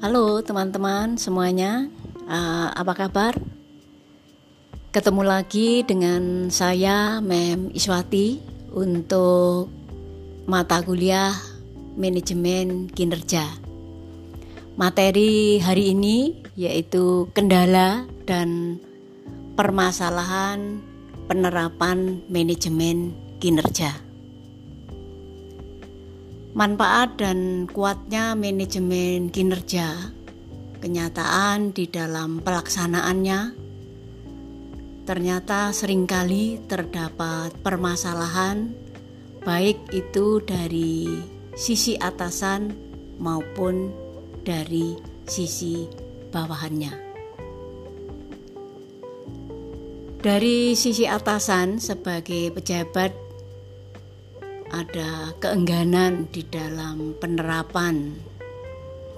Halo teman-teman semuanya, uh, apa kabar? Ketemu lagi dengan saya Mem Iswati untuk mata kuliah manajemen kinerja. Materi hari ini yaitu kendala dan permasalahan penerapan manajemen kinerja. Manfaat dan kuatnya manajemen kinerja, kenyataan di dalam pelaksanaannya, ternyata sering kali terdapat permasalahan, baik itu dari sisi atasan maupun dari sisi bawahannya. Dari sisi atasan, sebagai pejabat ada keengganan di dalam penerapan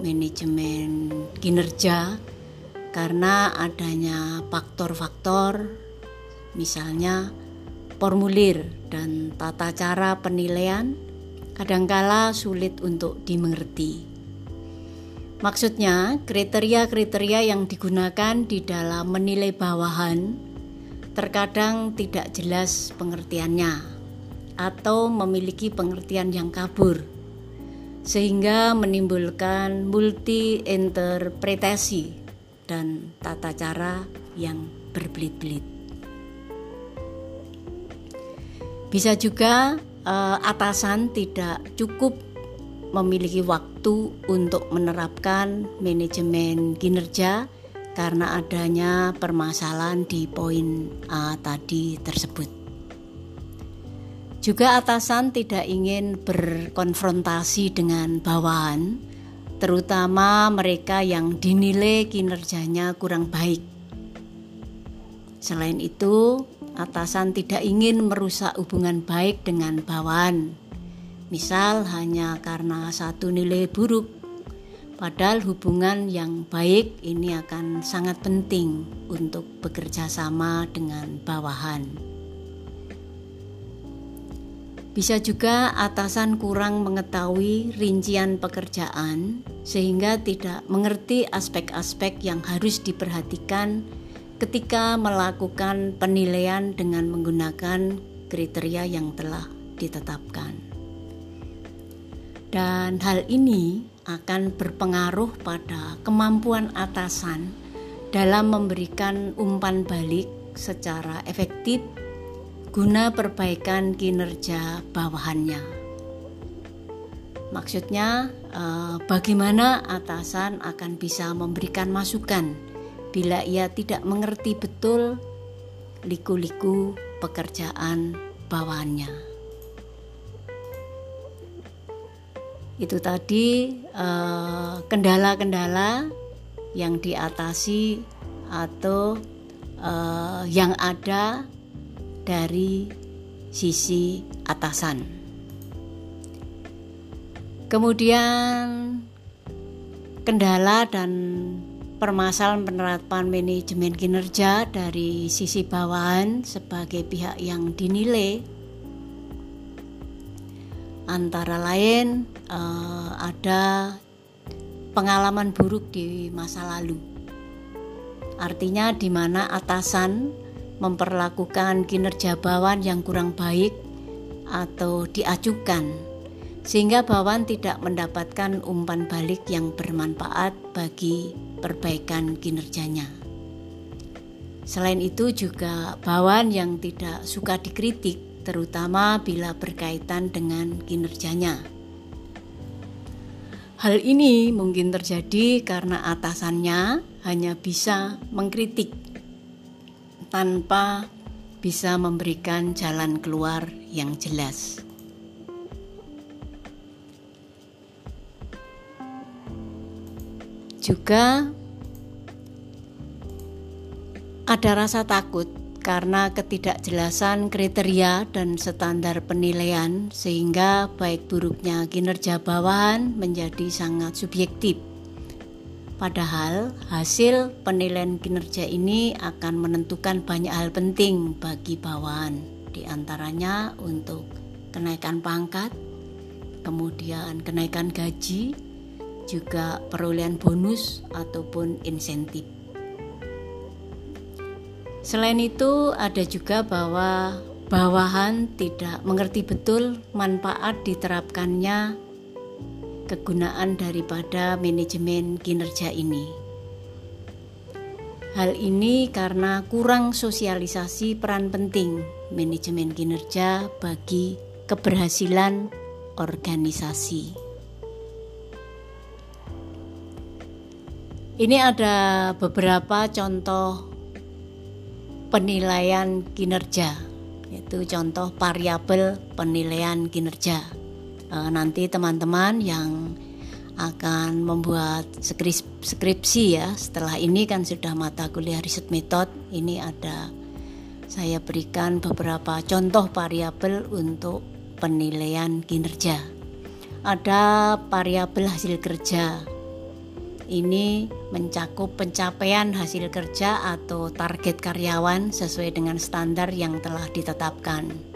manajemen kinerja karena adanya faktor-faktor misalnya formulir dan tata cara penilaian kadangkala sulit untuk dimengerti. Maksudnya, kriteria-kriteria yang digunakan di dalam menilai bawahan terkadang tidak jelas pengertiannya atau memiliki pengertian yang kabur sehingga menimbulkan multi interpretasi dan tata cara yang berbelit-belit. Bisa juga eh, atasan tidak cukup memiliki waktu untuk menerapkan manajemen kinerja karena adanya permasalahan di poin A tadi tersebut. Juga atasan tidak ingin berkonfrontasi dengan bawahan, terutama mereka yang dinilai kinerjanya kurang baik. Selain itu, atasan tidak ingin merusak hubungan baik dengan bawahan. Misal hanya karena satu nilai buruk, padahal hubungan yang baik ini akan sangat penting untuk bekerja sama dengan bawahan. Bisa juga atasan kurang mengetahui rincian pekerjaan sehingga tidak mengerti aspek-aspek yang harus diperhatikan ketika melakukan penilaian dengan menggunakan kriteria yang telah ditetapkan. Dan hal ini akan berpengaruh pada kemampuan atasan dalam memberikan umpan balik secara efektif guna perbaikan kinerja bawahannya. Maksudnya, eh, bagaimana atasan akan bisa memberikan masukan bila ia tidak mengerti betul liku-liku pekerjaan bawahannya. Itu tadi eh, kendala-kendala yang diatasi atau eh, yang ada dari sisi atasan. Kemudian kendala dan permasalahan penerapan manajemen kinerja dari sisi bawahan sebagai pihak yang dinilai antara lain uh, ada pengalaman buruk di masa lalu. Artinya di mana atasan memperlakukan kinerja bawan yang kurang baik atau diajukan sehingga bawan tidak mendapatkan umpan balik yang bermanfaat bagi perbaikan kinerjanya. Selain itu juga bawan yang tidak suka dikritik terutama bila berkaitan dengan kinerjanya. Hal ini mungkin terjadi karena atasannya hanya bisa mengkritik tanpa bisa memberikan jalan keluar yang jelas. Juga ada rasa takut karena ketidakjelasan kriteria dan standar penilaian sehingga baik buruknya kinerja bawahan menjadi sangat subjektif Padahal hasil penilaian kinerja ini akan menentukan banyak hal penting bagi bawahan, di antaranya untuk kenaikan pangkat, kemudian kenaikan gaji, juga perolehan bonus ataupun insentif. Selain itu, ada juga bahwa bawahan tidak mengerti betul manfaat diterapkannya kegunaan daripada manajemen kinerja ini. Hal ini karena kurang sosialisasi peran penting manajemen kinerja bagi keberhasilan organisasi. Ini ada beberapa contoh penilaian kinerja, yaitu contoh variabel penilaian kinerja. E, nanti teman-teman yang akan membuat skripsi ya. Setelah ini kan sudah mata kuliah riset metode. Ini ada saya berikan beberapa contoh variabel untuk penilaian kinerja. Ada variabel hasil kerja. Ini mencakup pencapaian hasil kerja atau target karyawan sesuai dengan standar yang telah ditetapkan.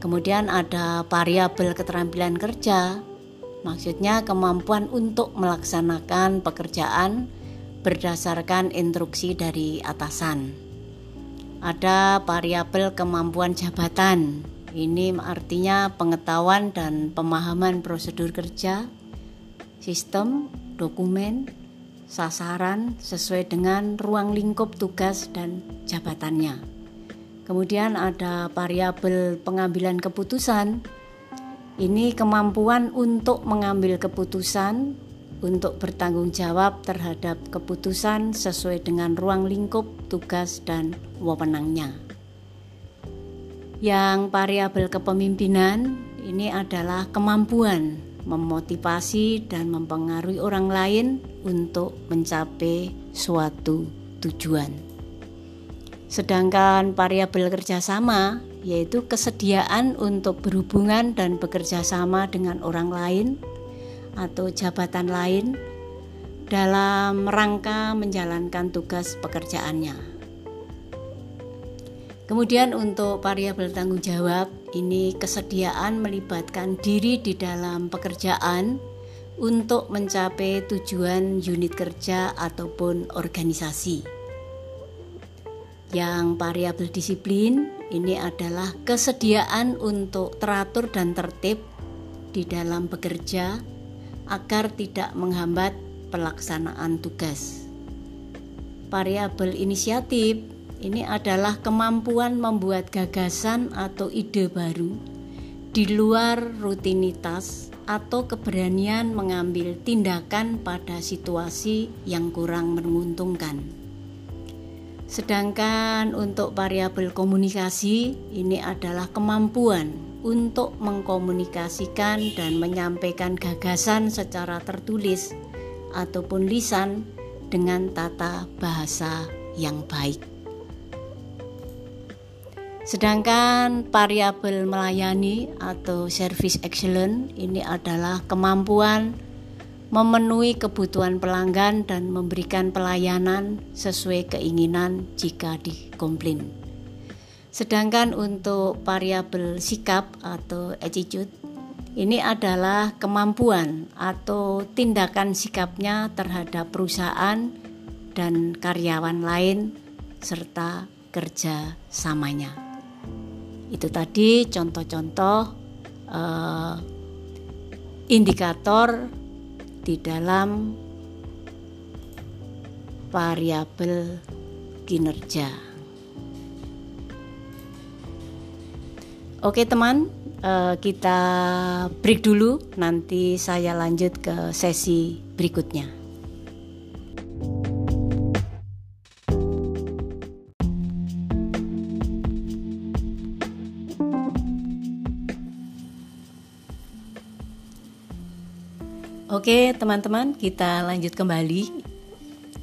Kemudian ada variabel keterampilan kerja, maksudnya kemampuan untuk melaksanakan pekerjaan berdasarkan instruksi dari atasan. Ada variabel kemampuan jabatan. Ini artinya pengetahuan dan pemahaman prosedur kerja, sistem, dokumen, sasaran sesuai dengan ruang lingkup tugas dan jabatannya. Kemudian ada variabel pengambilan keputusan. Ini kemampuan untuk mengambil keputusan untuk bertanggung jawab terhadap keputusan sesuai dengan ruang lingkup tugas dan wewenangnya. Yang variabel kepemimpinan ini adalah kemampuan memotivasi dan mempengaruhi orang lain untuk mencapai suatu tujuan. Sedangkan variabel kerjasama yaitu kesediaan untuk berhubungan dan bekerja sama dengan orang lain atau jabatan lain dalam rangka menjalankan tugas pekerjaannya. Kemudian untuk variabel tanggung jawab, ini kesediaan melibatkan diri di dalam pekerjaan untuk mencapai tujuan unit kerja ataupun organisasi. Yang variabel disiplin ini adalah kesediaan untuk teratur dan tertib di dalam bekerja agar tidak menghambat pelaksanaan tugas. Variabel inisiatif ini adalah kemampuan membuat gagasan atau ide baru di luar rutinitas atau keberanian mengambil tindakan pada situasi yang kurang menguntungkan. Sedangkan untuk variabel komunikasi, ini adalah kemampuan untuk mengkomunikasikan dan menyampaikan gagasan secara tertulis ataupun lisan dengan tata bahasa yang baik. Sedangkan variabel melayani atau service excellence ini adalah kemampuan memenuhi kebutuhan pelanggan dan memberikan pelayanan sesuai keinginan jika dikomplain. Sedangkan untuk variabel sikap atau attitude ini adalah kemampuan atau tindakan sikapnya terhadap perusahaan dan karyawan lain serta kerja samanya. Itu tadi contoh-contoh uh, indikator di dalam variabel kinerja. Oke teman, uh, kita break dulu. Nanti saya lanjut ke sesi berikutnya. Oke, teman-teman, kita lanjut kembali.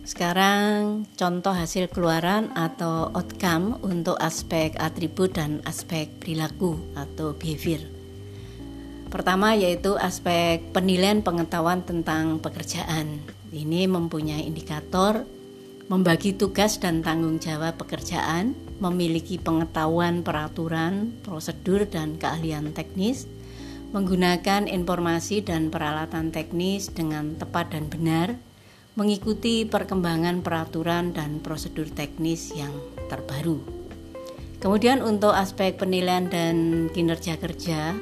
Sekarang contoh hasil keluaran atau outcome untuk aspek atribut dan aspek perilaku atau behavior. Pertama yaitu aspek penilaian pengetahuan tentang pekerjaan. Ini mempunyai indikator membagi tugas dan tanggung jawab pekerjaan, memiliki pengetahuan peraturan, prosedur dan keahlian teknis, menggunakan informasi dan peralatan teknis dengan tepat dan benar, mengikuti perkembangan peraturan dan prosedur teknis yang terbaru. Kemudian untuk aspek penilaian dan kinerja kerja,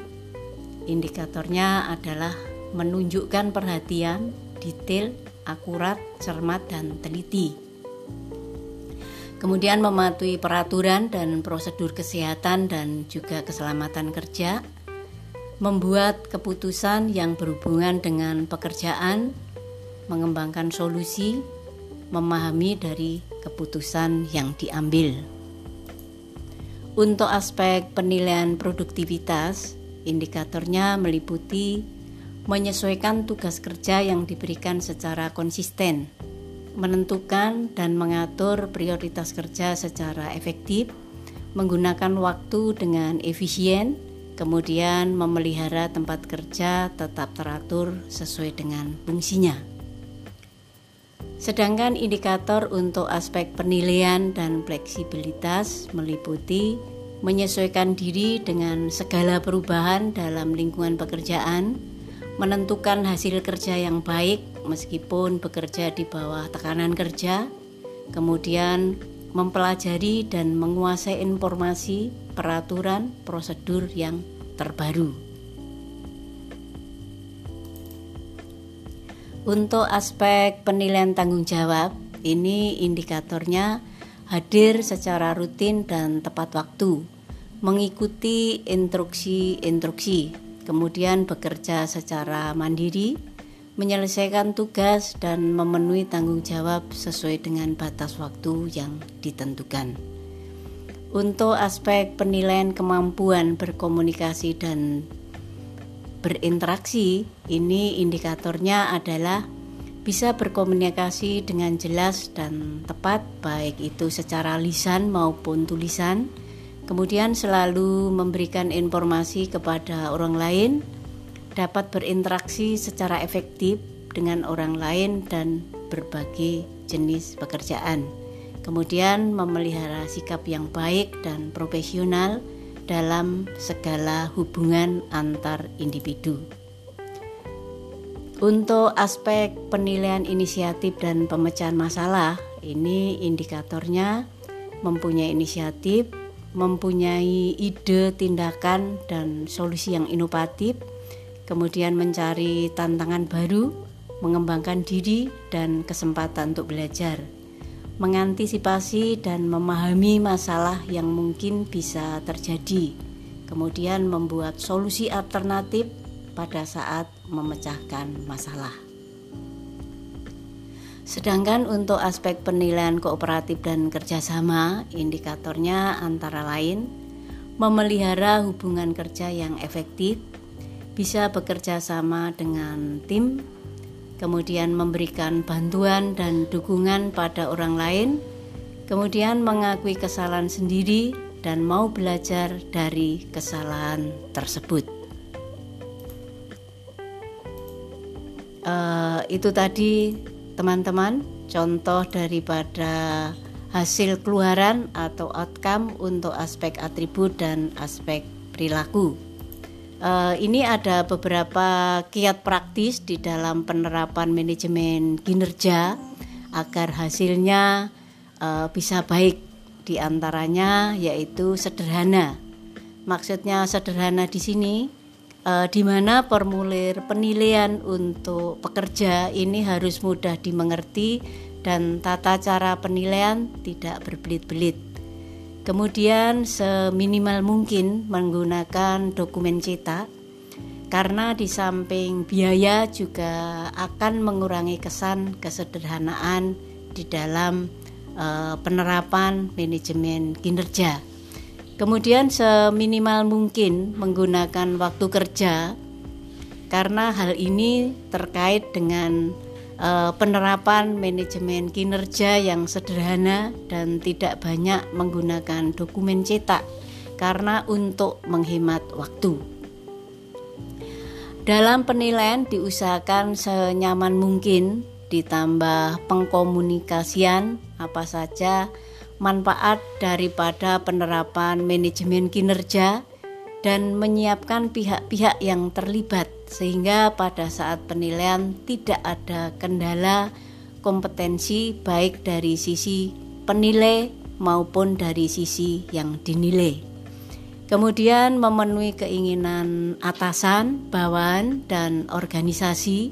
indikatornya adalah menunjukkan perhatian, detail, akurat, cermat, dan teliti kemudian mematuhi peraturan dan prosedur kesehatan dan juga keselamatan kerja, membuat keputusan yang berhubungan dengan pekerjaan, mengembangkan solusi, memahami dari keputusan yang diambil. Untuk aspek penilaian produktivitas, indikatornya meliputi menyesuaikan tugas kerja yang diberikan secara konsisten menentukan dan mengatur prioritas kerja secara efektif, menggunakan waktu dengan efisien, kemudian memelihara tempat kerja tetap teratur sesuai dengan fungsinya. Sedangkan indikator untuk aspek penilaian dan fleksibilitas meliputi menyesuaikan diri dengan segala perubahan dalam lingkungan pekerjaan, menentukan hasil kerja yang baik meskipun bekerja di bawah tekanan kerja, kemudian mempelajari dan menguasai informasi, peraturan, prosedur yang terbaru. Untuk aspek penilaian tanggung jawab, ini indikatornya hadir secara rutin dan tepat waktu, mengikuti instruksi-instruksi, kemudian bekerja secara mandiri, menyelesaikan tugas dan memenuhi tanggung jawab sesuai dengan batas waktu yang ditentukan. Untuk aspek penilaian kemampuan berkomunikasi dan berinteraksi, ini indikatornya adalah bisa berkomunikasi dengan jelas dan tepat, baik itu secara lisan maupun tulisan. Kemudian, selalu memberikan informasi kepada orang lain dapat berinteraksi secara efektif dengan orang lain dan berbagai jenis pekerjaan. Kemudian memelihara sikap yang baik dan profesional dalam segala hubungan antar individu. Untuk aspek penilaian inisiatif dan pemecahan masalah, ini indikatornya mempunyai inisiatif, mempunyai ide, tindakan, dan solusi yang inovatif, kemudian mencari tantangan baru, mengembangkan diri, dan kesempatan untuk belajar, mengantisipasi dan memahami masalah yang mungkin bisa terjadi, kemudian membuat solusi alternatif pada saat memecahkan masalah. Sedangkan untuk aspek penilaian kooperatif dan kerjasama, indikatornya antara lain memelihara hubungan kerja yang efektif, bisa bekerja sama dengan tim, kemudian memberikan bantuan dan dukungan pada orang lain, kemudian mengakui kesalahan sendiri dan mau belajar dari kesalahan tersebut. Uh, itu tadi teman-teman contoh daripada hasil keluaran atau outcome untuk aspek atribut dan aspek perilaku. Uh, ini ada beberapa kiat praktis di dalam penerapan manajemen kinerja agar hasilnya uh, bisa baik. Di antaranya yaitu sederhana. Maksudnya sederhana di sini uh, di mana formulir penilaian untuk pekerja ini harus mudah dimengerti dan tata cara penilaian tidak berbelit-belit. Kemudian seminimal mungkin menggunakan dokumen cetak karena di samping biaya juga akan mengurangi kesan kesederhanaan di dalam uh, penerapan manajemen kinerja. Kemudian seminimal mungkin menggunakan waktu kerja karena hal ini terkait dengan penerapan manajemen kinerja yang sederhana dan tidak banyak menggunakan dokumen cetak karena untuk menghemat waktu. Dalam penilaian diusahakan senyaman mungkin ditambah pengkomunikasian apa saja manfaat daripada penerapan manajemen kinerja dan menyiapkan pihak-pihak yang terlibat sehingga pada saat penilaian tidak ada kendala kompetensi baik dari sisi penilai maupun dari sisi yang dinilai. Kemudian memenuhi keinginan atasan, bawahan, dan organisasi,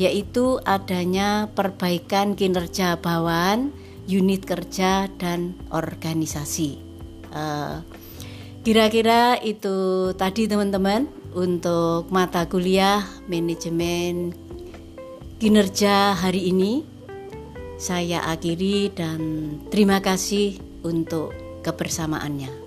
yaitu adanya perbaikan kinerja bawahan, unit kerja, dan organisasi. Uh, Kira-kira itu tadi teman-teman untuk mata kuliah manajemen kinerja hari ini. Saya akhiri dan terima kasih untuk kebersamaannya.